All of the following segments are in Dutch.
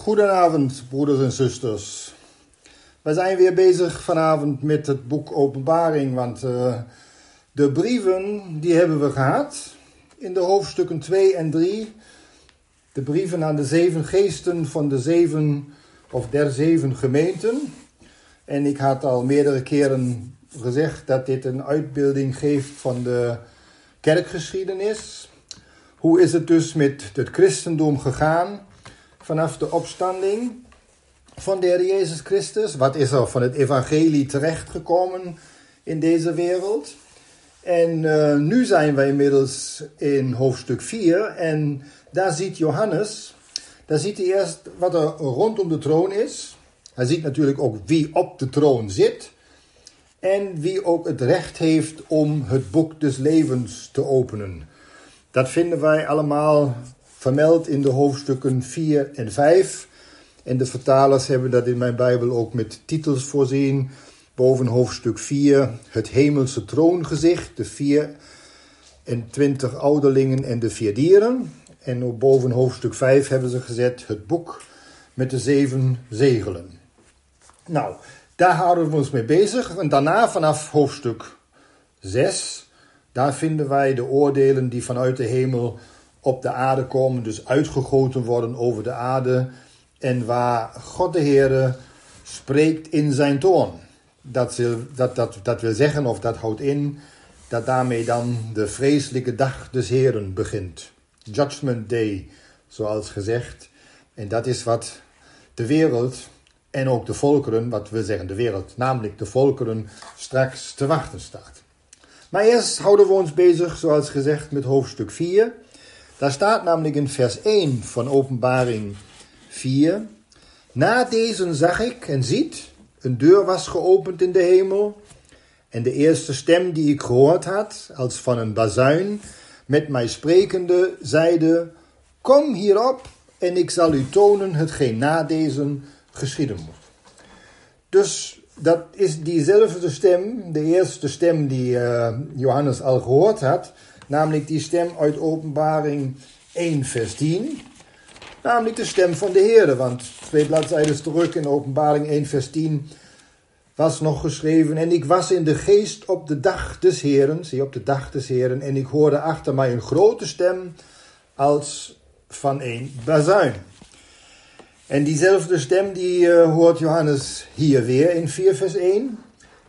Goedenavond, broeders en zusters. We zijn weer bezig vanavond met het boek Openbaring, want uh, de brieven die hebben we gehad in de hoofdstukken 2 en 3. De brieven aan de zeven geesten van de zeven of der zeven gemeenten. En ik had al meerdere keren gezegd dat dit een uitbeelding geeft van de kerkgeschiedenis. Hoe is het dus met het christendom gegaan? Vanaf de opstanding van de Heer Jezus Christus. Wat is er van het evangelie terechtgekomen in deze wereld? En uh, nu zijn wij inmiddels in hoofdstuk 4 en daar ziet Johannes, daar ziet hij eerst wat er rondom de troon is. Hij ziet natuurlijk ook wie op de troon zit en wie ook het recht heeft om het boek des levens te openen. Dat vinden wij allemaal vermeld in de hoofdstukken 4 en 5. En de vertalers hebben dat in mijn Bijbel ook met titels voorzien. Boven hoofdstuk 4 het hemelse troongezicht, de 24 ouderlingen en de vier dieren. En boven hoofdstuk 5 hebben ze gezet het boek met de zeven zegelen. Nou, daar houden we ons mee bezig. En daarna vanaf hoofdstuk 6, daar vinden wij de oordelen die vanuit de hemel op de aarde komen, dus uitgegoten worden over de aarde. En waar God de Heer spreekt in zijn toorn. Dat, dat, dat, dat wil zeggen, of dat houdt in, dat daarmee dan de vreselijke dag des Heren begint. Judgment Day, zoals gezegd. En dat is wat de wereld en ook de volkeren, wat wil zeggen de wereld, namelijk de volkeren, straks te wachten staat. Maar eerst houden we ons bezig, zoals gezegd, met hoofdstuk 4. Daar staat namelijk in vers 1 van Openbaring 4. Na deze zag ik en ziet, een deur was geopend in de hemel. En de eerste stem die ik gehoord had, als van een bazuin, met mij sprekende, zeide: Kom hierop en ik zal u tonen hetgeen na deze geschieden moet. Dus dat is diezelfde stem, de eerste stem die uh, Johannes al gehoord had, Namelijk die stem uit Openbaring 1, vers 10. Namelijk de stem van de Heer. Want twee bladzijden terug in Openbaring 1, vers 10 was nog geschreven. En ik was in de geest op de dag des Heren. Zie op de dag des Heren. En ik hoorde achter mij een grote stem als van een bazuin. En diezelfde stem die uh, hoort Johannes hier weer in 4 vers 1.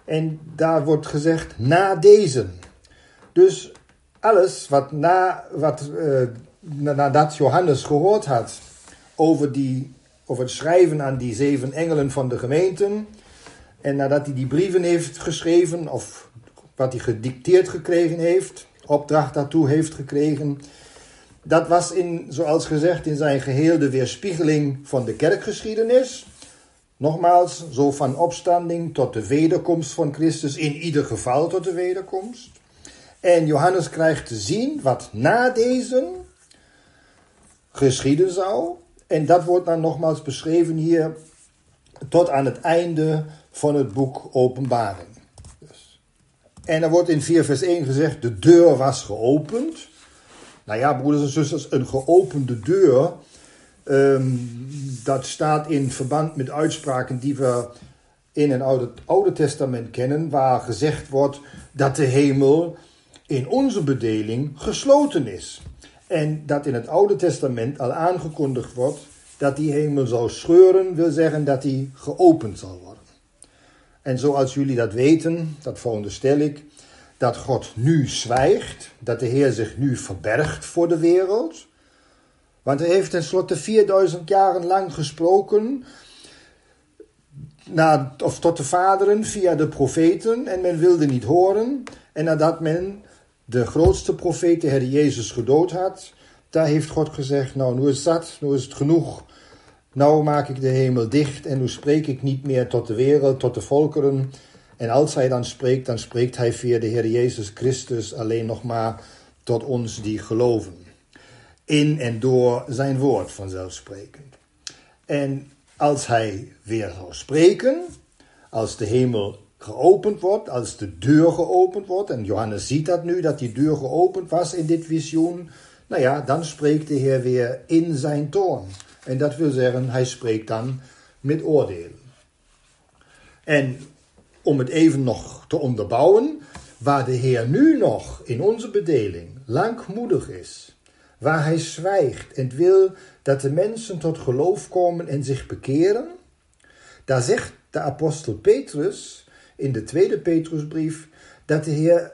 En daar wordt gezegd na deze. Dus alles wat, na, wat uh, nadat Johannes gehoord had over, die, over het schrijven aan die zeven engelen van de gemeenten. En nadat hij die brieven heeft geschreven, of wat hij gedicteerd gekregen heeft, opdracht daartoe heeft gekregen. Dat was in, zoals gezegd, in zijn geheel de weerspiegeling van de kerkgeschiedenis. Nogmaals, zo van opstanding tot de wederkomst van Christus, in ieder geval tot de wederkomst. En Johannes krijgt te zien wat na deze geschieden zou. En dat wordt dan nogmaals beschreven hier tot aan het einde van het boek Openbaring. Dus. En er wordt in 4 vers 1 gezegd, de deur was geopend. Nou ja, broeders en zusters, een geopende deur, um, dat staat in verband met uitspraken die we in het Oude, Oude Testament kennen, waar gezegd wordt dat de hemel in onze bedeling gesloten is. En dat in het Oude Testament al aangekondigd wordt dat die hemel zou scheuren, wil zeggen dat die geopend zal worden. En zoals jullie dat weten, dat veronderstel ik, dat God nu zwijgt, dat de Heer zich nu verbergt voor de wereld. Want hij heeft tenslotte 4000 jaren lang gesproken, na, of tot de vaderen via de profeten, en men wilde niet horen. En nadat men de grootste profeet, de Heer Jezus, gedood had, daar heeft God gezegd, nou, nu is dat, nu is het genoeg. Nou maak ik de hemel dicht en nu spreek ik niet meer tot de wereld, tot de volkeren. En als hij dan spreekt, dan spreekt hij via de Heer Jezus Christus alleen nog maar tot ons die geloven. In en door zijn woord vanzelfsprekend. En als hij weer zal spreken, als de hemel geopend wordt, als de deur geopend wordt, en Johannes ziet dat nu, dat die deur geopend was in dit visioen, nou ja, dan spreekt de Heer weer in zijn toorn. En dat wil zeggen, hij spreekt dan met oordelen. En om het even nog te onderbouwen, waar de Heer nu nog in onze bedeling langmoedig is, waar hij zwijgt en wil dat de mensen tot geloof komen en zich bekeren, daar zegt de apostel Petrus in de tweede Petrusbrief dat de Heer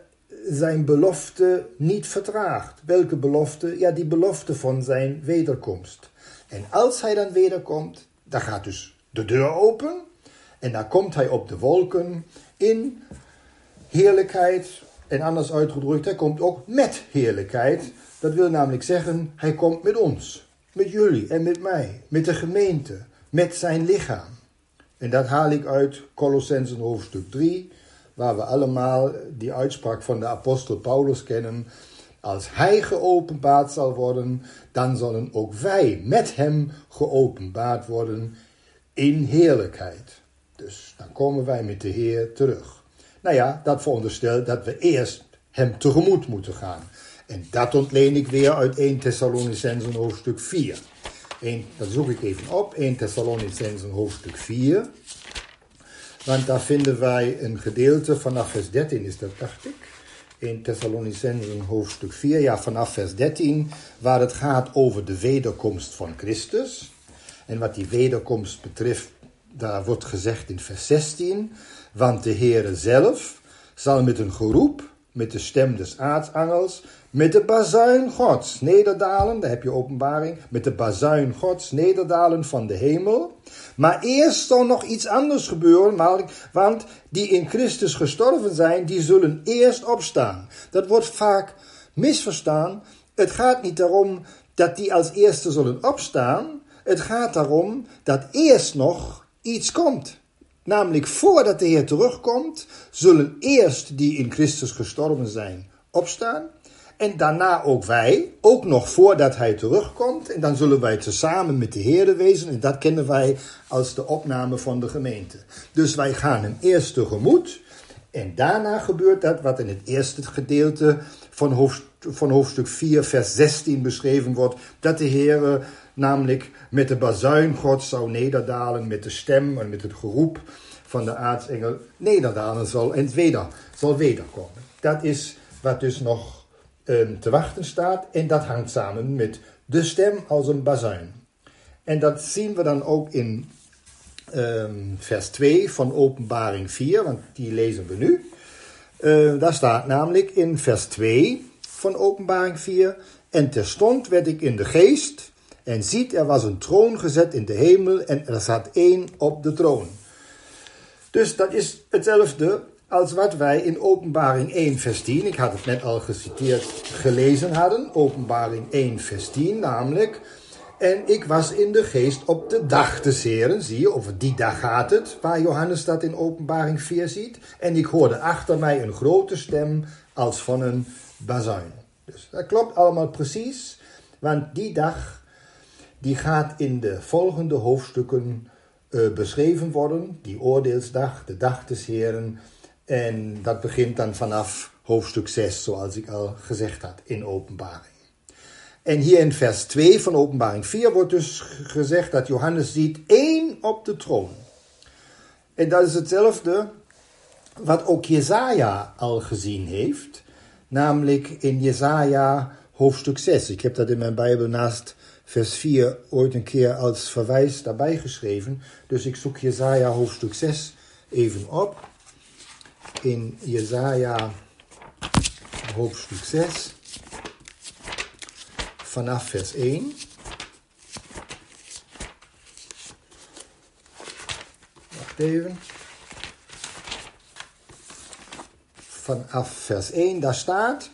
zijn belofte niet vertraagt. Welke belofte? Ja, die belofte van zijn wederkomst. En als hij dan wederkomt, dan gaat dus de deur open en dan komt hij op de wolken in heerlijkheid. En anders uitgedrukt, hij komt ook met heerlijkheid. Dat wil namelijk zeggen, hij komt met ons, met jullie en met mij, met de gemeente, met zijn lichaam. En dat haal ik uit Colossensen hoofdstuk 3, waar we allemaal die uitspraak van de apostel Paulus kennen. Als hij geopenbaard zal worden, dan zullen ook wij met hem geopenbaard worden in heerlijkheid. Dus dan komen wij met de Heer terug. Nou ja, dat veronderstelt dat we eerst hem tegemoet moeten gaan. En dat ontleen ik weer uit 1 Thessalonicensen hoofdstuk 4. 1, dat zoek ik even op, 1 Thessalonicensen hoofdstuk 4. Want daar vinden wij een gedeelte vanaf vers 13 is dat, dacht ik. 1 Thessalonicensen hoofdstuk 4, ja vanaf vers 13, waar het gaat over de wederkomst van Christus. En wat die wederkomst betreft, daar wordt gezegd in vers 16, want de Heere zelf zal met een geroep, met de stem des aartsangels, met de bazuin Gods nederdalen, daar heb je openbaring, met de bazuin Gods nederdalen van de hemel. Maar eerst zal nog iets anders gebeuren, want die in Christus gestorven zijn, die zullen eerst opstaan. Dat wordt vaak misverstaan. Het gaat niet daarom dat die als eerste zullen opstaan. Het gaat daarom dat eerst nog iets komt. Namelijk voordat de Heer terugkomt, zullen eerst die in Christus gestorven zijn opstaan. En daarna ook wij, ook nog voordat hij terugkomt. En dan zullen wij tezamen met de Heer wezen. En dat kennen wij als de opname van de gemeente. Dus wij gaan hem eerst tegemoet. En daarna gebeurt dat wat in het eerste gedeelte van, hoofd, van hoofdstuk 4, vers 16 beschreven wordt. Dat de Heer namelijk met de bazuin God zou nederdalen, met de stem en met het geroep van de aartsengel nederdalen zal en weder, zal wederkomen. Dat is wat dus nog te wachten staat en dat hangt samen met de stem als een bazuin. En dat zien we dan ook in um, vers 2 van Openbaring 4, want die lezen we nu. Uh, daar staat namelijk in vers 2 van Openbaring 4: En terstond werd ik in de geest en ziet, er was een troon gezet in de hemel en er zat één op de troon. Dus dat is hetzelfde als wat wij in Openbaring 1, vers 10, ik had het net al geciteerd, gelezen hadden. Openbaring 1, vers 10, namelijk. En ik was in de geest op de dag te zeren, zie je, over die dag gaat het, waar Johannes dat in Openbaring 4 ziet. En ik hoorde achter mij een grote stem als van een bazuin. Dus dat klopt allemaal precies, want die dag die gaat in de volgende hoofdstukken uh, beschreven worden. Die oordeelsdag, de dag des Heren. En dat begint dan vanaf hoofdstuk 6, zoals ik al gezegd had in openbaring. En hier in vers 2 van openbaring 4 wordt dus gezegd dat Johannes ziet één op de troon. En dat is hetzelfde wat ook Jezaja al gezien heeft. Namelijk in Jezaja hoofdstuk 6. Ik heb dat in mijn Bijbel naast vers 4 ooit een keer als verwijs daarbij geschreven. Dus ik zoek Jezaja hoofdstuk 6 even op. In Jezaja hoofdstuk 6 vanaf vers 1. Wacht even. Vanaf vers 1, daar staat...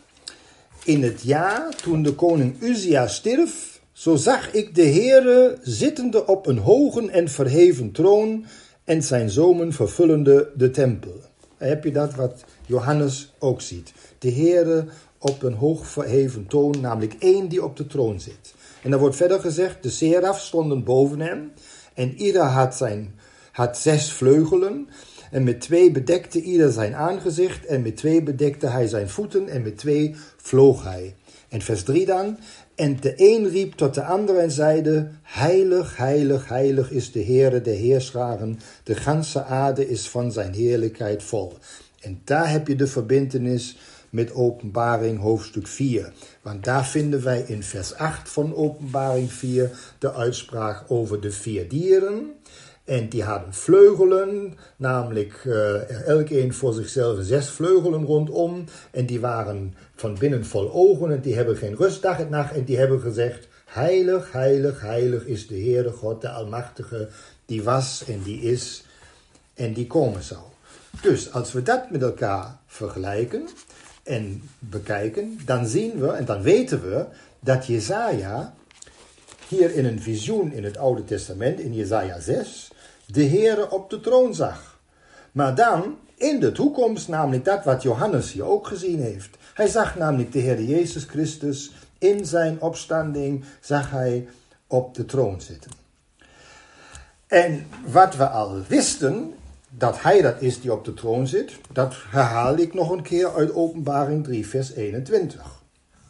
In het jaar toen de koning Uzia stierf, zo zag ik de Heere zittende op een hoge en verheven troon en zijn zomen vervullende de tempel. Heb je dat wat Johannes ook ziet. De Heere op een hoog verheven troon, namelijk één die op de troon zit. En dan wordt verder gezegd, de seraf stonden boven hem en ieder had, zijn, had zes vleugelen. En met twee bedekte ieder zijn aangezicht en met twee bedekte hij zijn voeten en met twee vloog hij. En vers 3 dan, En de een riep tot de ander en zeide, Heilig, heilig, heilig is de Heere de Heerscharen, de ganse aarde is van zijn heerlijkheid vol. En daar heb je de verbintenis met Openbaring hoofdstuk 4. Want daar vinden wij in vers 8 van Openbaring 4 de uitspraak over de vier dieren. En die hadden vleugelen, namelijk uh, elk een voor zichzelf zes vleugelen rondom. En die waren van binnen vol ogen en die hebben geen rust dag en nacht. En die hebben gezegd, heilig, heilig, heilig is de Heere God, de Almachtige, die was en die is en die komen zal. Dus als we dat met elkaar vergelijken en bekijken, dan zien we en dan weten we dat Jezaja hier in een visioen in het Oude Testament, in Jezaja 6, de Heere op de troon zag. Maar dan in de toekomst, namelijk dat wat Johannes hier ook gezien heeft. Hij zag namelijk de Heer Jezus Christus in zijn opstanding, zag hij op de troon zitten. En wat we al wisten, dat hij dat is die op de troon zit, dat herhaal ik nog een keer uit Openbaring 3, vers 21.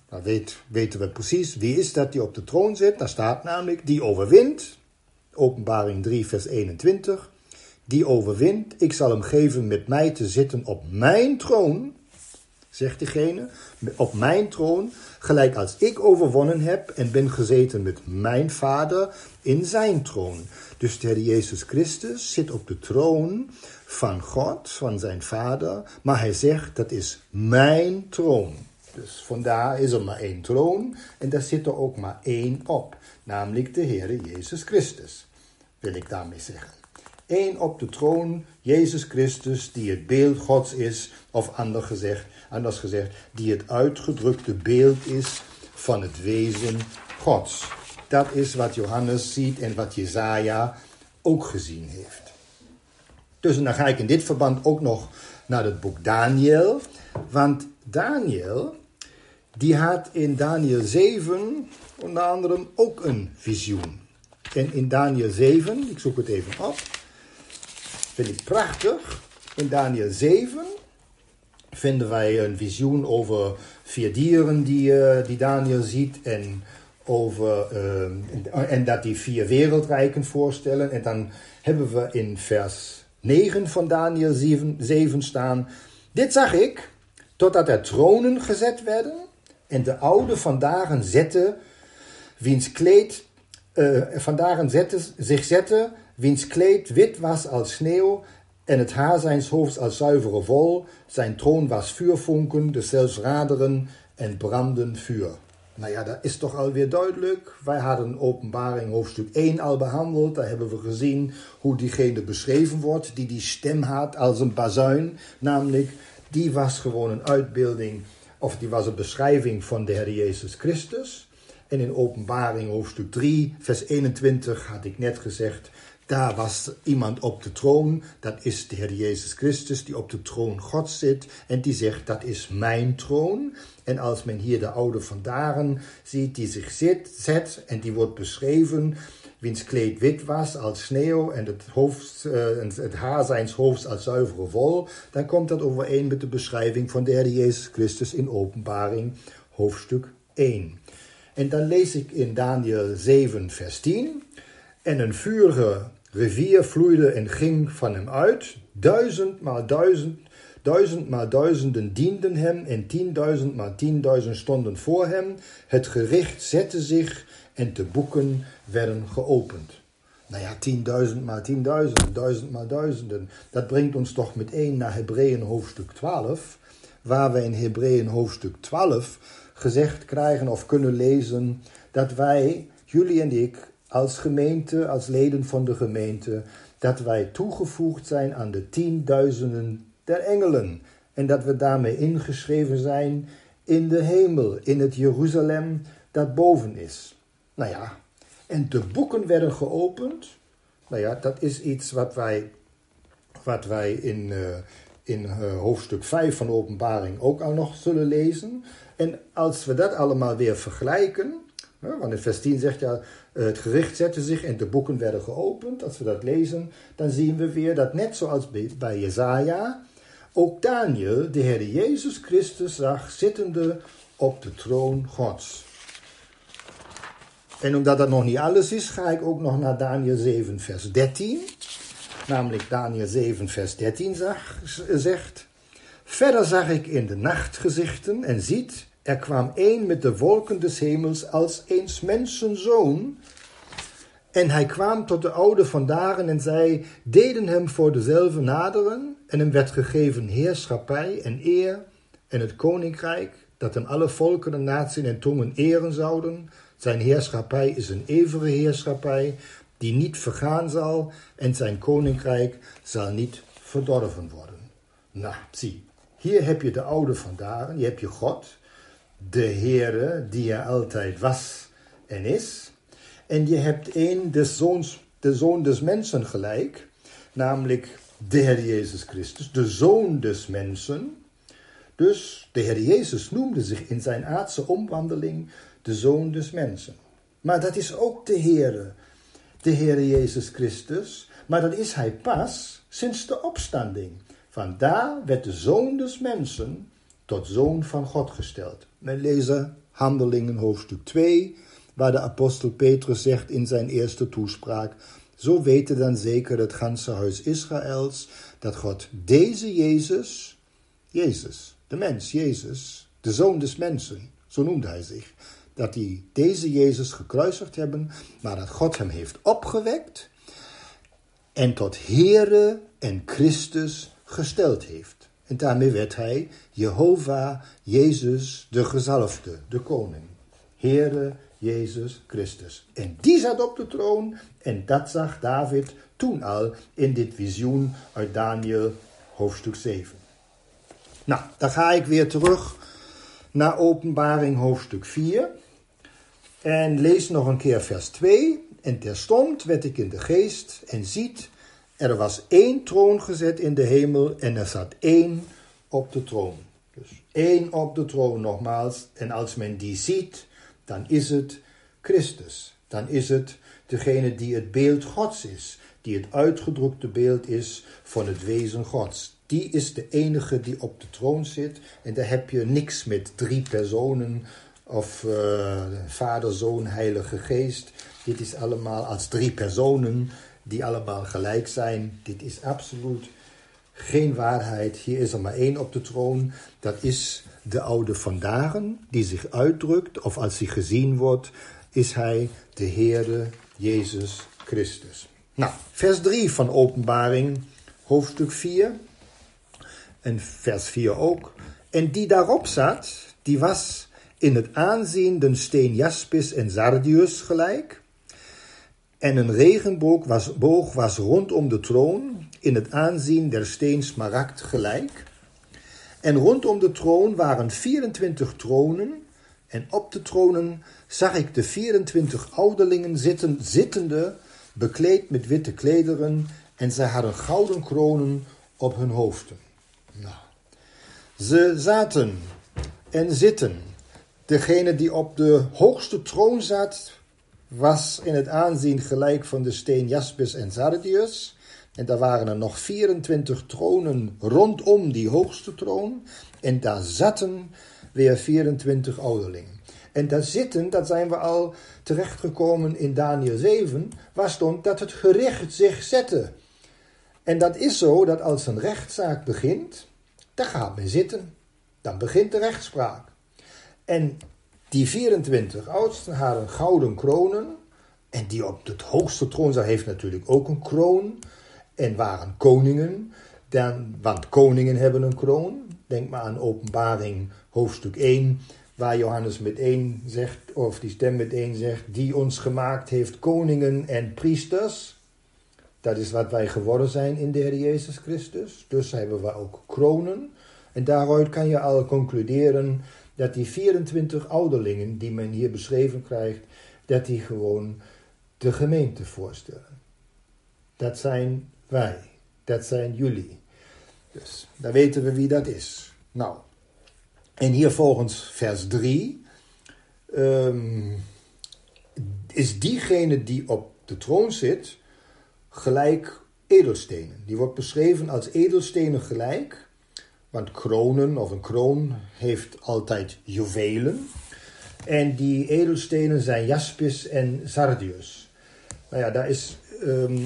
Dan weet, weten we precies wie is dat die op de troon zit. Daar staat namelijk die overwint. Openbaring 3, vers 21. Die overwint, ik zal hem geven met mij te zitten op mijn troon, zegt diegene, op mijn troon, gelijk als ik overwonnen heb en ben gezeten met mijn vader in zijn troon. Dus de Heer Jezus Christus zit op de troon van God, van zijn vader, maar hij zegt dat is mijn troon. Dus vandaar is er maar één troon en daar zit er ook maar één op, namelijk de Heer Jezus Christus, wil ik daarmee zeggen. Eén op de troon, Jezus Christus, die het beeld Gods is, of anders gezegd, anders gezegd, die het uitgedrukte beeld is van het wezen Gods. Dat is wat Johannes ziet en wat Jezaja ook gezien heeft. Dus dan ga ik in dit verband ook nog naar het boek Daniel. Want Daniel, die had in Daniel 7 onder andere ook een visioen. En in Daniel 7, ik zoek het even op, vind ik prachtig. In Daniel 7 vinden wij een visioen over vier dieren die, uh, die Daniel ziet. En, over, uh, en dat die vier wereldrijken voorstellen. En dan hebben we in vers 9 van Daniel 7, 7 staan. Dit zag ik, totdat er tronen gezet werden. En de oude vandaag zette, wiens kleed uh, vandaag zette, zich zette, wiens kleed wit was als sneeuw en het haar zijns hoofds als zuivere vol. Zijn troon was vuurvonken, de zelfs raderen en branden vuur. Nou ja, dat is toch alweer duidelijk. Wij hadden openbaring hoofdstuk 1 al behandeld. Daar hebben we gezien hoe diegene beschreven wordt die die stem had als een bazuin. Namelijk, die was gewoon een uitbeelding, of die was een beschrijving van de Heer Jezus Christus. En in openbaring hoofdstuk 3, vers 21 had ik net gezegd, daar was iemand op de troon, dat is de Heer Jezus Christus, die op de troon God zit en die zegt, dat is mijn troon. En als men hier de oude vandaren ziet, die zich zit, zet en die wordt beschreven, wiens kleed wit was als sneeuw en het, hoofd, uh, het haar zijns hoofds als zuivere wol, dan komt dat overeen met de beschrijving van de Heer Jezus Christus in openbaring hoofdstuk 1. En dan lees ik in Daniel 7, vers 10. En een vurige rivier vloeide en ging van hem uit. Duizend maal duizend, duizend maal duizenden dienden hem en tienduizend maal tienduizend stonden voor hem. Het gericht zette zich en de boeken werden geopend. Nou ja, tienduizend maal tienduizend, duizend maal duizenden. Dat brengt ons toch meteen naar Hebreeën hoofdstuk 12, waar we in Hebreeën hoofdstuk 12 gezegd krijgen of kunnen lezen dat wij, jullie en ik, als gemeente, als leden van de gemeente, dat wij toegevoegd zijn aan de tienduizenden der engelen. En dat we daarmee ingeschreven zijn in de hemel, in het Jeruzalem dat boven is. Nou ja, en de boeken werden geopend. Nou ja, dat is iets wat wij, wat wij in, uh, in uh, hoofdstuk 5 van openbaring ook al nog zullen lezen. En als we dat allemaal weer vergelijken, want in vers 10 zegt ja, het gericht zette zich en de boeken werden geopend. Als we dat lezen, dan zien we weer dat net zoals bij Jezaja, ook Daniel de Heer Jezus Christus zag zittende op de troon Gods. En omdat dat nog niet alles is, ga ik ook nog naar Daniel 7, vers 13. Namelijk Daniel 7, vers 13 zegt. Verder zag ik in de nacht gezichten en ziet, er kwam een met de wolken des hemels als eens mensenzoon. En hij kwam tot de oude vandaren en zij deden hem voor dezelfde naderen. En hem werd gegeven heerschappij en eer en het koninkrijk, dat hem alle volken en naties en tongen eren zouden. Zijn heerschappij is een eeuwige heerschappij, die niet vergaan zal, en zijn koninkrijk zal niet verdorven worden. Nou, zie, hier heb je de oude vandaren, hier heb je God, de Heere, die er altijd was en is. En je hebt één, de, zoons, de zoon des mensen gelijk, namelijk de Heer Jezus Christus, de zoon des mensen. Dus de Heer Jezus noemde zich in zijn aardse omwandeling de zoon des mensen. Maar dat is ook de Heere, de Heer Jezus Christus. Maar dat is hij pas sinds de opstanding. Vandaar werd de zoon des mensen tot zoon van God gesteld. We lezen Handelingen hoofdstuk 2, waar de apostel Petrus zegt in zijn eerste toespraak: Zo weten dan zeker het ganse huis Israëls dat God deze Jezus, Jezus, de mens, Jezus, de zoon des mensen, zo noemde hij zich, dat hij deze Jezus gekruisigd hebben, maar dat God hem heeft opgewekt en tot Heere en Christus gesteld heeft. En daarmee werd hij Jehovah, Jezus, de gezalfde, de koning. Heere Jezus Christus. En die zat op de troon en dat zag David toen al in dit visioen uit Daniel hoofdstuk 7. Nou, dan ga ik weer terug naar openbaring hoofdstuk 4 en lees nog een keer vers 2. En terstond werd ik in de geest en ziet, er was één troon gezet in de hemel en er zat één op de troon. Dus één op de troon nogmaals. En als men die ziet, dan is het Christus. Dan is het degene die het beeld Gods is, die het uitgedrukte beeld is van het wezen Gods. Die is de enige die op de troon zit. En daar heb je niks met drie personen of uh, Vader, Zoon, Heilige Geest. Dit is allemaal als drie personen die allemaal gelijk zijn. Dit is absoluut geen waarheid. Hier is er maar één op de troon. Dat is de oude vandaag die zich uitdrukt, of als hij gezien wordt, is hij de Heere Jezus Christus. Nou, vers 3 van Openbaring, hoofdstuk 4 en vers 4 ook. En die daarop zat, die was in het aanzien den steen jaspis en sardius gelijk. En een regenboog was, boog was rondom de troon, in het aanzien der steen smaragd gelijk. En rondom de troon waren 24 tronen, en op de tronen zag ik de 24 ouderlingen zitten, zittende, bekleed met witte klederen, en zij hadden gouden kronen op hun hoofden. Nou, ze zaten en zitten. Degene die op de hoogste troon zat, was in het aanzien gelijk van de steen jaspis en sardius. En daar waren er nog 24 tronen rondom die hoogste troon. En daar zaten weer 24 ouderlingen. En daar zitten, dat zijn we al terechtgekomen in Daniel 7, waar stond dat het gericht zich zette. En dat is zo dat als een rechtszaak begint, dan gaat men zitten. Dan begint de rechtspraak. En die 24 oudsten hadden gouden kronen. En die op het hoogste troon heeft natuurlijk ook een kroon. En waren koningen. Dan, want koningen hebben een kroon. Denk maar aan openbaring hoofdstuk 1. Waar Johannes met zegt, of die stem met zegt. Die ons gemaakt heeft koningen en priesters. Dat is wat wij geworden zijn in de Heer Jezus Christus. Dus hebben we ook kronen. En daaruit kan je al concluderen dat die 24 ouderlingen die men hier beschreven krijgt, dat die gewoon de gemeente voorstellen. Dat zijn wij, dat zijn jullie. Dus dan weten we wie dat is. Nou, en hier volgens vers 3 um, ehm, is diegene die op de troon zit gelijk edelstenen. Die wordt beschreven als edelstenen gelijk. Want kronen of een kroon heeft altijd juwelen. En die edelstenen zijn jaspis en sardius. Nou ja, daar is ehm,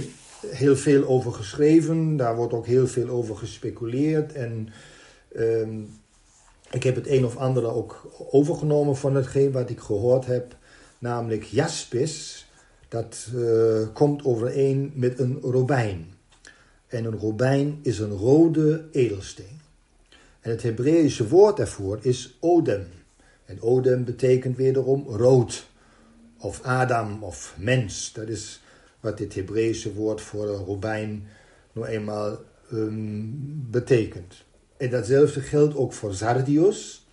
heel veel over geschreven. Daar wordt ook heel veel over gespeculeerd. En ehm, ik heb het een of andere ook overgenomen van hetgeen wat ik gehoord heb. Namelijk jaspis. Dat uh, komt overeen met een robijn. En een robijn is een rode edelsteen. En het Hebreeuwse woord daarvoor is odem. En odem betekent wederom rood. Of Adam of mens. Dat is wat dit Hebreeuwse woord voor robijn nou eenmaal um, betekent. En datzelfde geldt ook voor Sardius.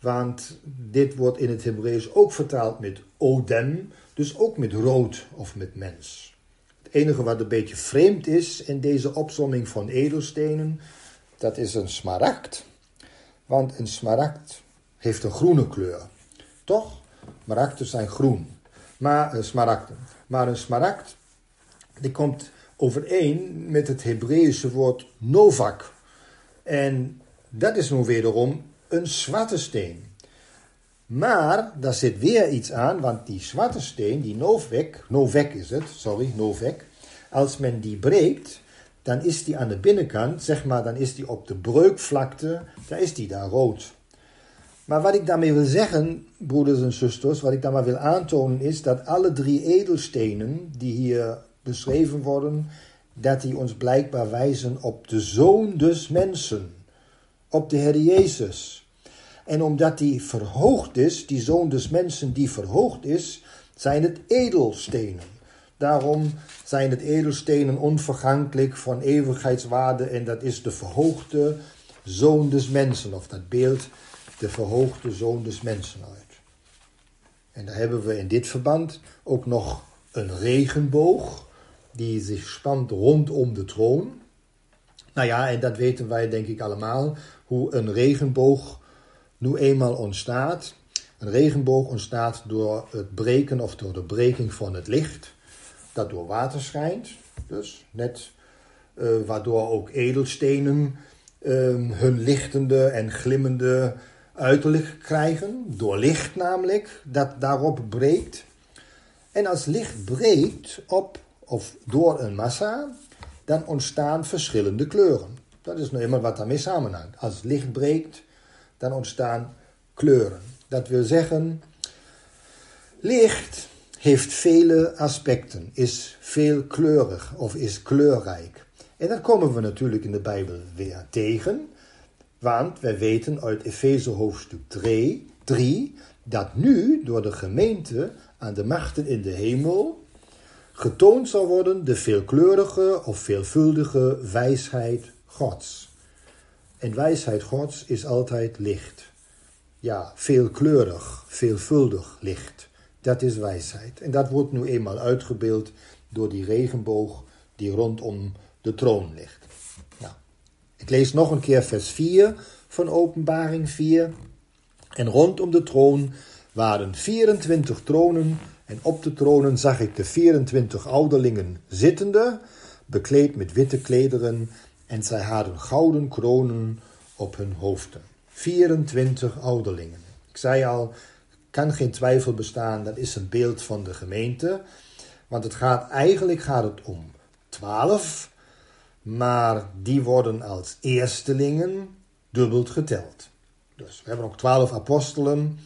Want dit wordt in het Hebreeuws ook vertaald met odem. Dus ook met rood of met mens. Het enige wat een beetje vreemd is in deze opzomming van edelstenen, dat is een smaragd. Want een smaragd heeft een groene kleur. Toch? Smaragden zijn groen. Maar, uh, smaragden. Maar een smaragd, die komt overeen met het Hebreeuwse woord novak. En dat is nu wederom een zwarte steen. Maar daar zit weer iets aan, want die zwarte steen, die Novek, Novek is het, sorry, Novek. Als men die breekt, dan is die aan de binnenkant, zeg maar, dan is die op de breukvlakte, dan is die daar rood. Maar wat ik daarmee wil zeggen, broeders en zusters, wat ik daar maar wil aantonen is dat alle drie edelstenen die hier beschreven worden, dat die ons blijkbaar wijzen op de Zoon des Mensen, op de Heer Jezus. En omdat die verhoogd is, die zoon des mensen die verhoogd is, zijn het edelstenen. Daarom zijn het edelstenen onvergankelijk van eeuwigheidswaarde en dat is de verhoogde zoon des mensen, of dat beeld de verhoogde zoon des mensen uit. En daar hebben we in dit verband ook nog een regenboog die zich spant rondom de troon. Nou ja, en dat weten wij denk ik allemaal, hoe een regenboog nu eenmaal ontstaat. Een regenboog ontstaat door het breken of door de breking van het licht, dat door water schijnt. Dus net uh, waardoor ook edelstenen uh, hun lichtende en glimmende uiterlijk krijgen. Door licht namelijk, dat daarop breekt. En als licht breekt op of door een massa, dan ontstaan verschillende kleuren. Dat is nou eenmaal wat daarmee samenhangt. Als licht breekt, dan ontstaan kleuren. Dat wil zeggen, licht heeft vele aspecten, is veelkleurig of is kleurrijk. En dat komen we natuurlijk in de Bijbel weer tegen, want wij weten uit Efeze hoofdstuk 3, 3 dat nu door de gemeente aan de machten in de hemel getoond zal worden de veelkleurige of veelvuldige wijsheid Gods. En wijsheid Gods is altijd licht. Ja, veelkleurig, veelvuldig licht. Dat is wijsheid. En dat wordt nu eenmaal uitgebeeld door die regenboog die rondom de troon ligt. Nou, ik lees nog een keer vers 4 van Openbaring 4. En rondom de troon waren 24 tronen, en op de tronen zag ik de 24 ouderlingen zittende, bekleed met witte klederen en zij hadden gouden kronen op hun hoofden. 24 ouderlingen. Ik zei al, kan geen twijfel bestaan, dat is een beeld van de gemeente. Want het gaat, eigenlijk gaat het om 12, maar die worden als eerstelingen dubbeld geteld. Dus we hebben ook 12 apostelen,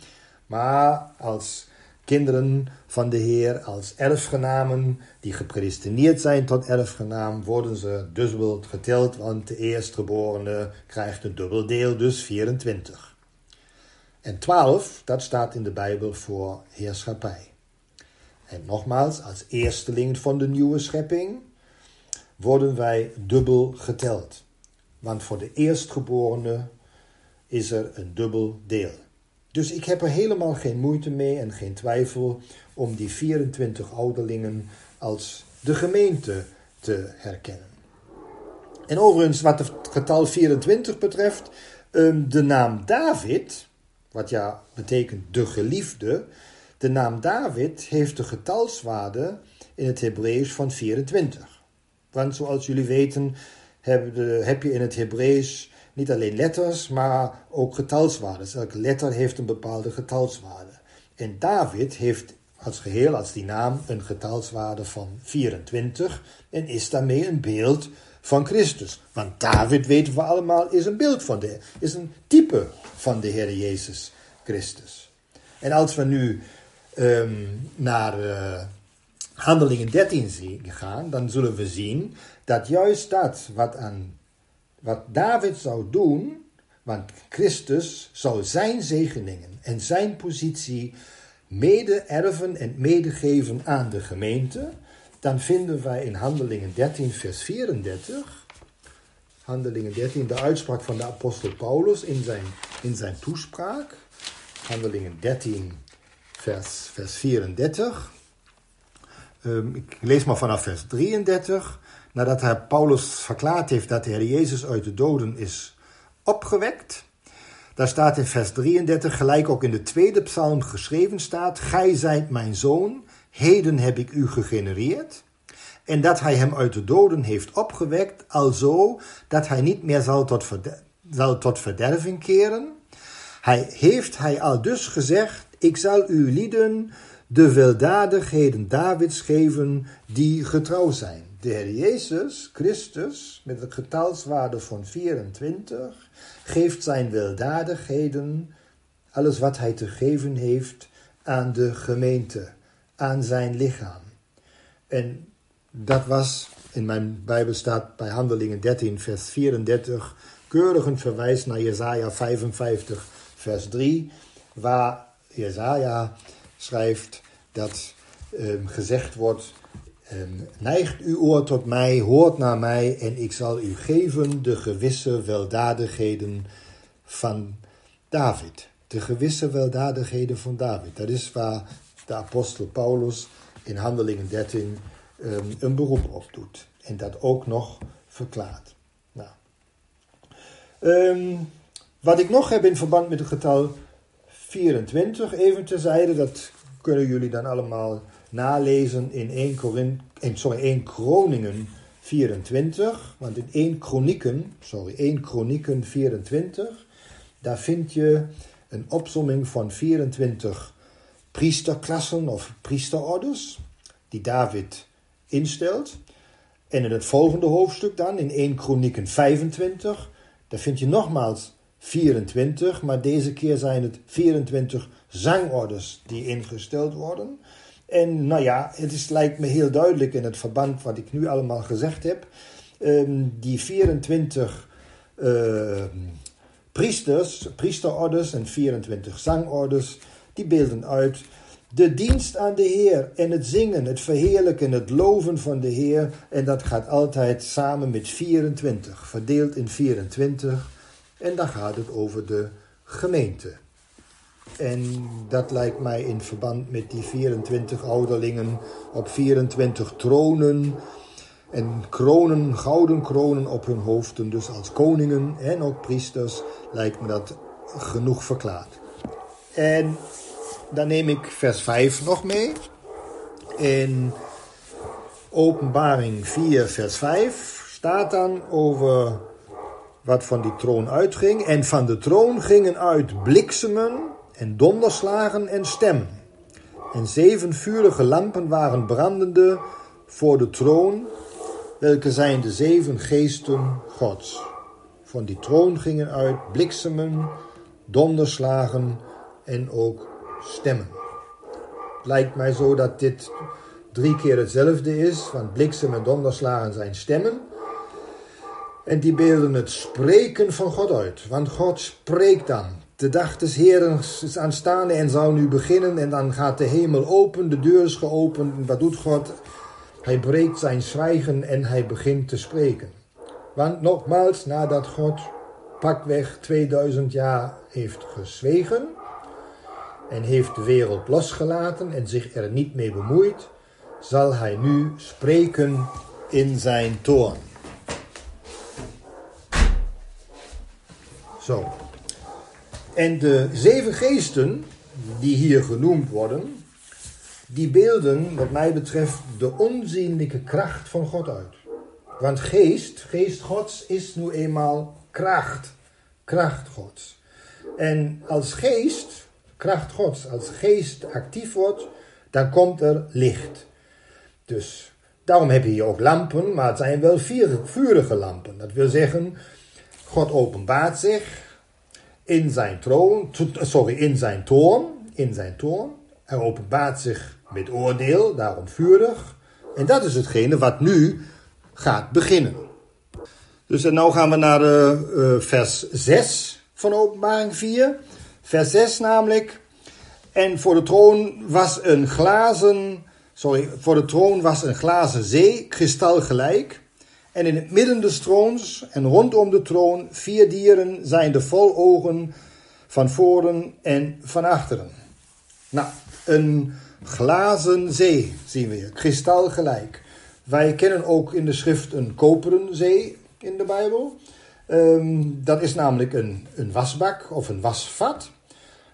maar als kinderen van de Heer als erfgenamen die gepredestineerd zijn tot erfgenaam, worden ze wel geteld, want de eerstgeborene krijgt een dubbel deel, dus 24. En 12, dat staat in de Bijbel voor heerschappij. En nogmaals, als eersteling van de nieuwe schepping worden wij dubbel geteld. Want voor de eerstgeborene is er een dubbel deel. Dus ik heb er helemaal geen moeite mee en geen twijfel om die 24 ouderlingen als de gemeente te herkennen. En overigens, wat het getal 24 betreft, ehm, de naam David, wat ja betekent de geliefde, de naam David heeft de getalswaarde in het Hebreeuws van 24. Want zoals jullie weten heb je in het Hebreeuws niet alleen letters, maar ook getalswaarden. Elke letter heeft een bepaalde getalswaarde. En David heeft als geheel, als die naam, een getalswaarde van 24 en is daarmee een beeld van Christus. Want David, weten we allemaal, is een beeld van de, is een type van de Heer Jezus Christus. En als we nu ehm, naar uh, Handelingen 13 gaan, dan zullen we zien dat juist dat wat, aan, wat David zou doen, want Christus zou zijn zegeningen en zijn positie mede erven en medegeven aan de gemeente, dan vinden wij in Handelingen 13, vers 34, Handelingen 13, de uitspraak van de apostel Paulus in zijn, in zijn toespraak, Handelingen 13, vers, vers 34. Um, ik lees maar vanaf vers 33. Nadat hij Paulus verklaard heeft dat de Heer Jezus uit de doden is opgewekt, daar staat in vers 33, gelijk ook in de tweede psalm geschreven staat: Gij zijt mijn zoon, heden heb ik u gegenereerd. En dat hij hem uit de doden heeft opgewekt, alzo dat hij niet meer zal tot, zal tot verderving keren. Hij heeft hij al dus gezegd: Ik zal u lieden de weldadigheden Davids geven die getrouw zijn. De Heer Jezus Christus, met een getalswaarde van 24, geeft zijn weldadigheden, alles wat hij te geven heeft, aan de gemeente, aan zijn lichaam. En dat was, in mijn Bijbel staat bij Handelingen 13, vers 34, keurig een verwijs naar Jesaja 55, vers 3, waar Jesaja schrijft dat um, gezegd wordt Um, neigt uw oor tot mij, hoort naar mij, en ik zal u geven de gewisse weldadigheden van David. De gewisse weldadigheden van David. Dat is waar de apostel Paulus in Handelingen 13 um, een beroep op doet. En dat ook nog verklaart. Nou. Um, wat ik nog heb in verband met het getal 24, even terzijde, dat kunnen jullie dan allemaal nalezen in 1, Korin, sorry, 1 Kroningen 24. Want in 1 Kronieken, sorry, 1 Kronieken 24, daar vind je een opsomming van 24 priesterklassen of priesterorders die David instelt. En in het volgende hoofdstuk dan, in 1 Kronieken 25, daar vind je nogmaals 24, maar deze keer zijn het 24 zangorders die ingesteld worden. En nou ja, het is, lijkt me heel duidelijk in het verband wat ik nu allemaal gezegd heb. Um, die 24 uh, ehm, priesters, priesterorders en 24 zangorders, die beelden uit de dienst aan de Heer en het zingen, het verheerlijken, het loven van de Heer. En dat gaat altijd samen met 24, verdeeld in 24. En dan gaat het over de gemeente. En dat lijkt mij in verband met die 24 ouderlingen op 24 tronen. En kronen, gouden kronen op hun hoofden, dus als koningen en ook priesters, lijkt me dat genoeg verklaard. En dan neem ik vers 5 nog mee. In Openbaring 4, vers 5 staat dan over wat van die troon uitging. En van de troon gingen uit bliksemen en donderslagen en stem. En zeven vurige lampen waren brandende voor de troon, welke zijn de zeven geesten Gods. Van die troon gingen uit bliksemen, donderslagen en ook stemmen. Het lijkt mij zo dat dit drie keer hetzelfde is, want bliksem en donderslagen zijn stemmen. En die beelden het spreken van God uit, want God spreekt dan. De dag des Heren is aanstaande en zou nu beginnen en dan gaat de hemel open, de deur is geopend. En wat doet God? Hij breekt zijn zwijgen en hij begint te spreken. Want nogmaals, nadat God pakweg 2000 jaar heeft gezwegen en heeft de wereld losgelaten en zich er niet mee bemoeid, zal hij nu spreken in zijn toorn. Zo. En de zeven geesten die hier genoemd worden, die beelden, wat mij betreft, de onzienlijke kracht van God uit. Want geest, geest Gods, is nu eenmaal kracht. Kracht Gods. En als geest kracht Gods, als geest actief wordt, dan komt er licht. Dus daarom heb je hier ook lampen, maar het zijn wel vurige lampen. Dat wil zeggen, God openbaart zich in zijn troon, sorry, in zijn toorn, in zijn toorn. Hij openbaart zich met oordeel, daarom vurig. En dat is hetgene wat nu gaat beginnen. Dus en nou gaan we naar uh, vers 6 van openbaring 4. Vers 6 namelijk. En voor de troon was een glazen, sorry, voor de troon was een glazen zee, kristalgelijk. En in het midden des troons en rondom de troon vier dieren zijn de vol ogen van voren en van achteren. Nou, een glazen zee zien we hier, kristalgelijk. Wij kennen ook in de schrift een koperen zee in de Bijbel. Ehm, dat is namelijk een, een wasbak of een wasvat.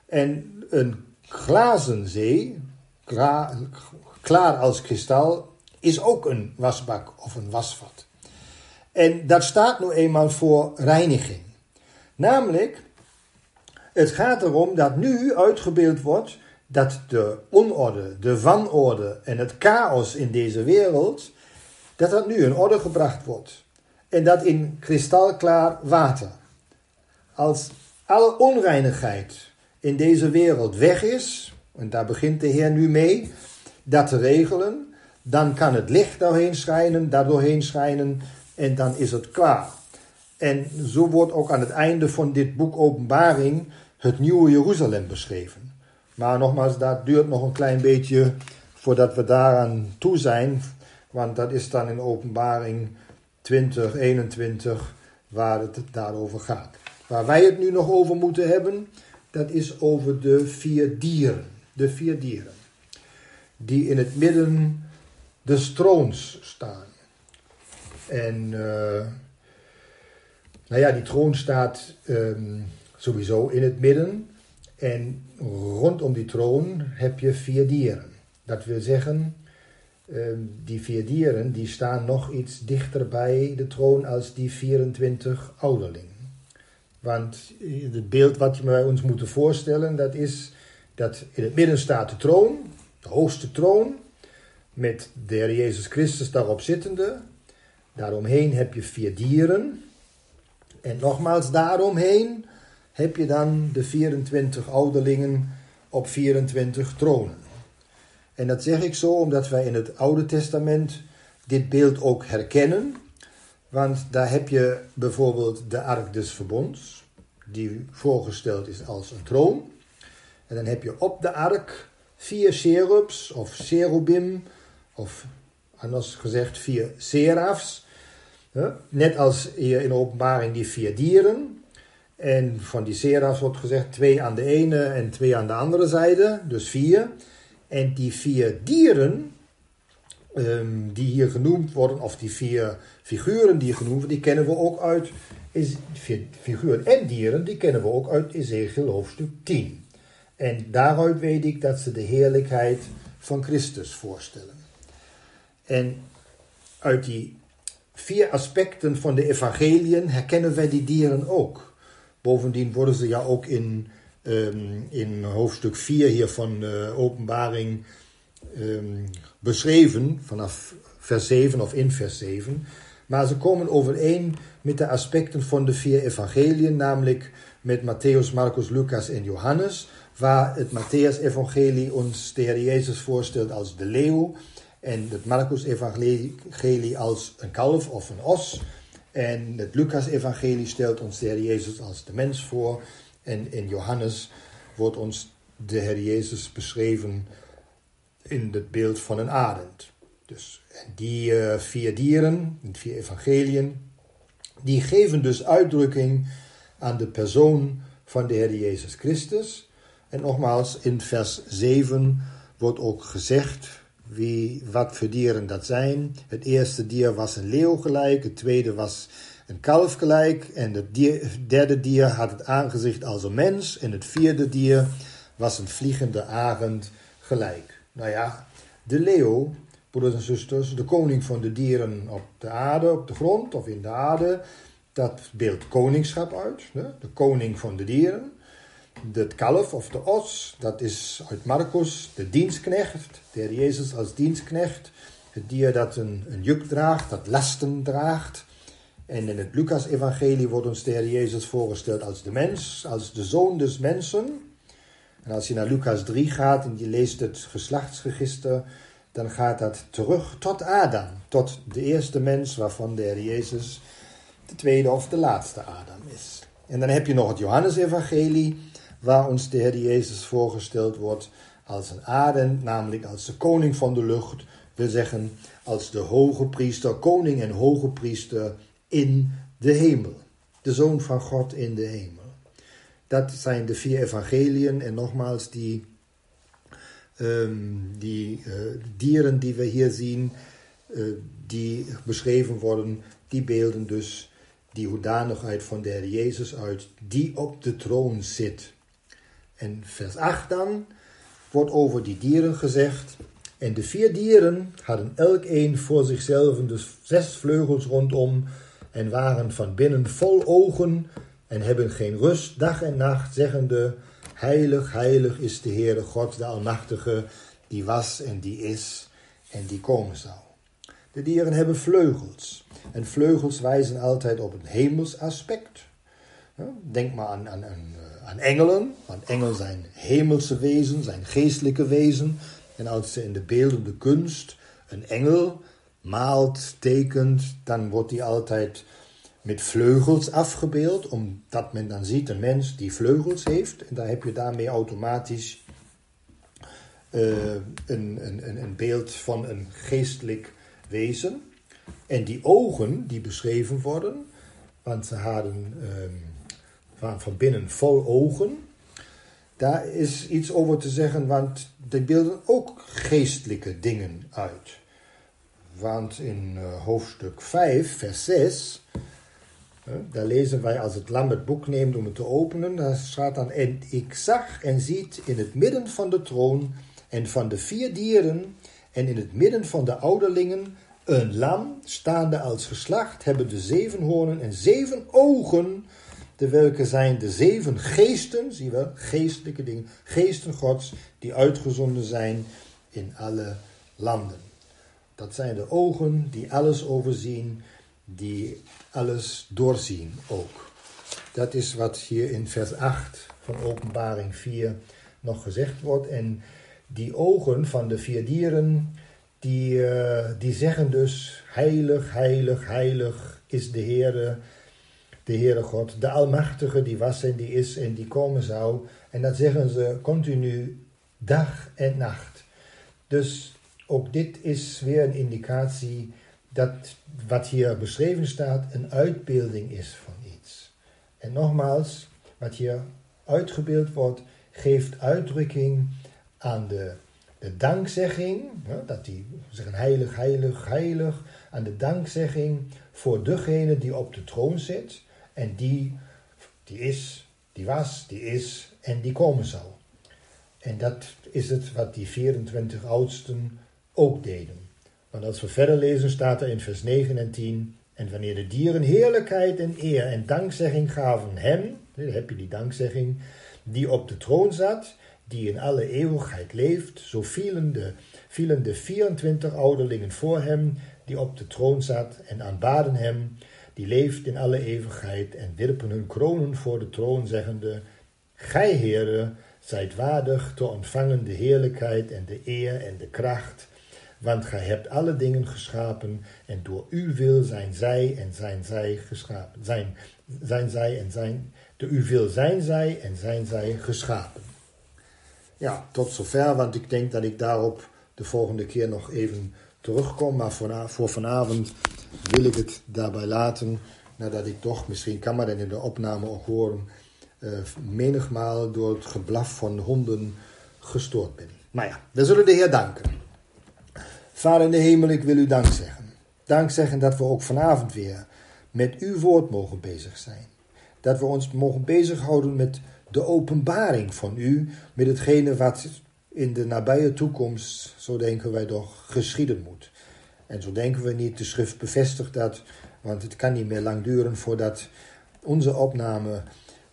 En een glazen zee, klaar, klaar als kristal, is ook een wasbak of een wasvat. En dat staat nu eenmaal voor reiniging. Namelijk, het gaat erom dat nu uitgebeeld wordt dat de onorde, de wanorde en het chaos in deze wereld, dat dat nu in orde gebracht wordt. En dat in kristalklaar water. Als alle onreinigheid in deze wereld weg is, en daar begint de Heer nu mee, dat te regelen, dan kan het licht doorheen schijnen, daardoorheen schijnen en dan is het klaar. En zo wordt ook aan het einde van dit boek Openbaring het nieuwe Jeruzalem beschreven. Maar nogmaals, dat duurt nog een klein beetje voordat we daaraan toe zijn, want dat is dan in Openbaring 2021 waar het daarover gaat. Waar wij het nu nog over moeten hebben, dat is over de vier dieren. De vier dieren. Die in het midden des troons staan. En uh, nou ja, die troon staat um, sowieso in het midden. En rondom die troon heb je vier dieren. Dat wil zeggen, um, die vier dieren die staan nog iets dichter bij de troon als die 24 ouderlingen. Want het beeld wat we ons moeten voorstellen, dat is dat in het midden staat de troon, de hoogste troon, met de Heer Jezus Christus daarop zittende. Daaromheen heb je vier dieren. En nogmaals, daaromheen heb je dan de 24 ouderlingen op 24 tronen. En dat zeg ik zo omdat wij in het Oude Testament dit beeld ook herkennen. Want daar heb je bijvoorbeeld de Ark des Verbonds, die voorgesteld is als een troon. En dan heb je op de ark vier cherubs of cherubim, of anders gezegd vier serafs. Net als hier in de openbaring die vier dieren. En van die serafs wordt gezegd twee aan de ene en twee aan de andere zijde, dus vier. En die vier dieren, um, die hier genoemd worden, of die vier figuren die hier genoemd worden, die kennen we ook uit, is, figuren en dieren, die kennen we ook uit Ezekiel hoofdstuk 10. En daaruit weet ik dat ze de heerlijkheid van Christus voorstellen. En uit die vier aspecten van de evangeliën herkennen wij die dieren ook. Bovendien worden ze ja ook in, um, in hoofdstuk 4 hier van uh, openbaring um, beschreven, vanaf vers 7 of in vers 7. Maar ze komen overeen met de aspecten van de vier evangeliën, namelijk met Matthäus, Marcus, Lucas en Johannes, waar het Matthäus-evangelie ons de Heer Jezus voorstelt als de leeuw en het Marcus-evangelie als een kalf of een os. En het Lucas-evangelie stelt ons de Heer Jezus als de mens voor. En in Johannes wordt ons de Heer Jezus beschreven in het beeld van een arend. Dus die uh, vier dieren, die vier evangeliën, die geven dus uitdrukking aan de persoon van de Heer Jezus Christus. En nogmaals, in vers 7 wordt ook gezegd wie, wat voor dieren dat zijn. Het eerste dier was een leeuw gelijk, het tweede was een kalf gelijk en het, derde dier had het aangezicht als een mens en het vierde dier was een vliegende arend gelijk. Nou ja, de leeuw, broeders en zusters, de koning van de dieren op de aarde, op de grond of in de aarde, dat beeldt koningschap uit, de koning van de dieren. Het kalf of de os, dat is uit Marcus de dienstknecht, de Jezus als dienstknecht. Het dier dat een, een juk draagt, dat lasten draagt. En in het Lucas-evangelie wordt ons de Jezus voorgesteld als de mens, als de zoon des mensen. En als je naar Lucas 3 gaat en je leest het geslachtsregister, dan gaat dat terug tot Adam, tot de eerste mens waarvan de Heer Jezus de tweede of de laatste Adam is. En dan heb je nog het Johannesevangelie, waar ons de Heer Jezus voorgesteld wordt als een Adam, namelijk als de koning van de lucht, wil zeggen als de hoge priester, koning en hoge priester in de hemel. De zoon van God in de hemel. Dat zijn de vier evangeliën en nogmaals die, um, die uh, dieren die we hier zien, uh, die beschreven worden, die beelden dus die hoedanigheid van de Heer Jezus uit, die op de troon zit. En vers 8 dan wordt over die dieren gezegd. En de vier dieren hadden elk een voor zichzelf dus zes vleugels rondom en waren van binnen vol ogen en hebben geen rust dag en nacht, zeggende, heilig, heilig is de Heere God, de Almachtige, die was en die is en die komen zal. De dieren hebben vleugels. En vleugels wijzen altijd op een hemels aspect. Denk maar aan, aan, eh, aan engelen, want engelen zijn hemelse wezen, zijn geestelijke wezen. En als ze in de beeldende kunst een engel maalt, tekent, dan wordt die altijd met vleugels afgebeeld, omdat men dan ziet een mens die vleugels heeft. En dan heb je daarmee automatisch uh, een, een, een beeld van een geestelijk wezen. En die ogen die beschreven worden, want ze hadden um, van binnen vol ogen. Daar is iets over te zeggen, want die beelden ook geestelijke dingen uit. Want in uh, hoofdstuk 5, vers 6, daar lezen wij als het lam het boek neemt om het te openen. Daar staat dan: En ik zag en ziet in het midden van de troon en van de vier dieren en in het midden van de ouderlingen een lam staande als geslacht, hebben de zeven hoornen en zeven ogen, de welke zijn de zeven geesten, zie wel, geestelijke dingen, geesten Gods, die uitgezonden zijn in alle landen. Dat zijn de ogen die alles overzien, die alles doorzien ook. Dat is wat hier in vers 8 van Openbaring 4 nog gezegd wordt. En die ogen van de vier dieren, die, uh, die zeggen dus: Heilig, heilig, heilig is de Heere, de Heere God, de Almachtige, die was en die is en die komen zou. En dat zeggen ze continu dag en nacht. Dus ook dit is weer een indicatie dat wat hier beschreven staat een uitbeelding is van iets. En nogmaals, wat hier uitgebeeld wordt, geeft uitdrukking aan de, de dankzegging, dat die zeggen heilig, heilig, heilig, aan de dankzegging voor degene die op de troon zit en die, die is, die was, die is en die komen zal. En dat is het wat die 24 oudsten ook deden. Want als we verder lezen, staat er in vers 9 en 10. En wanneer de dieren heerlijkheid en eer en dankzegging gaven hem, dan heb je die dankzegging, die op de troon zat, die in alle eeuwigheid leeft, zo vielen de, vielen de 24 ouderlingen voor hem, die op de troon zat, en aanbaden hem, die leeft in alle eeuwigheid, en wierpen hun kronen voor de troon, zeggende, Gij, Heere, zijt waardig te ontvangen de heerlijkheid en de eer en de kracht, want gij hebt alle dingen geschapen en door uw wil zijn zij en zijn zij geschapen. Zijn, zijn zij en zijn, door uw wil zijn zij en zijn zij geschapen. Ja, tot zover, want ik denk dat ik daarop de volgende keer nog even terugkom. Maar voor, vanavond wil ik het daarbij laten, nadat ik toch, misschien kan maar dan in de opname ook horen, uh, menigmaal door het geblaf van honden gestoord ben. Maar ja, we zullen de Heer danken. Vader in de hemel, ik wil u dank zeggen. Dank zeggen dat we ook vanavond weer met uw woord mogen bezig zijn. Dat we ons mogen bezighouden met de openbaring van u, met hetgene wat in de nabije toekomst, zo denken wij toch, geschieden moet. En zo denken we niet, de schrift bevestigt dat, want het kan niet meer lang duren voordat onze opname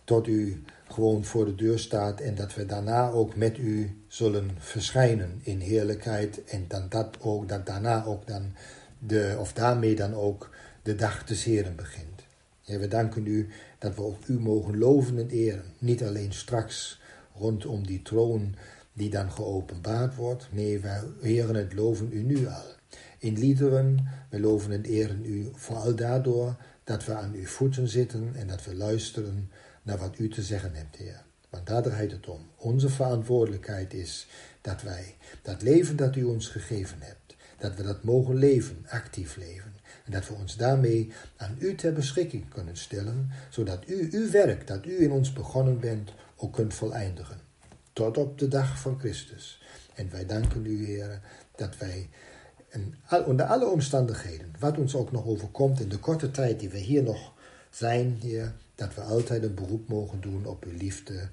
tot u gewoon voor de deur staat en dat we daarna ook met u zullen verschijnen in heerlijkheid en dan dat ook, dat daarna ook dan de, of daarmee dan ook de dag des Heren begint. We danken u dat we ook u mogen loven en eren. Niet alleen straks rondom die troon die dan geopenbaard wordt. Nee, wij heren het loven u nu al. In liederen, we loven en eren u vooral daardoor dat we aan uw voeten zitten en dat we luisteren naar wat u te zeggen hebt, Heer. Want daar draait het om. Onze verantwoordelijkheid is dat wij dat leven dat u ons gegeven hebt, dat we dat mogen leven, actief leven. En dat we ons daarmee aan u ter beschikking kunnen stellen, zodat u uw werk dat u in ons begonnen bent ook kunt voleindigen. Tot op de dag van Christus. En wij danken u, Heer, dat wij onder alle omstandigheden, wat ons ook nog overkomt in de korte tijd die we hier nog zijn, Heer, dat we altijd een beroep mogen doen op uw liefde,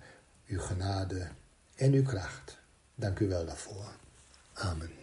uw genade en uw kracht. Dank u wel daarvoor. Amen.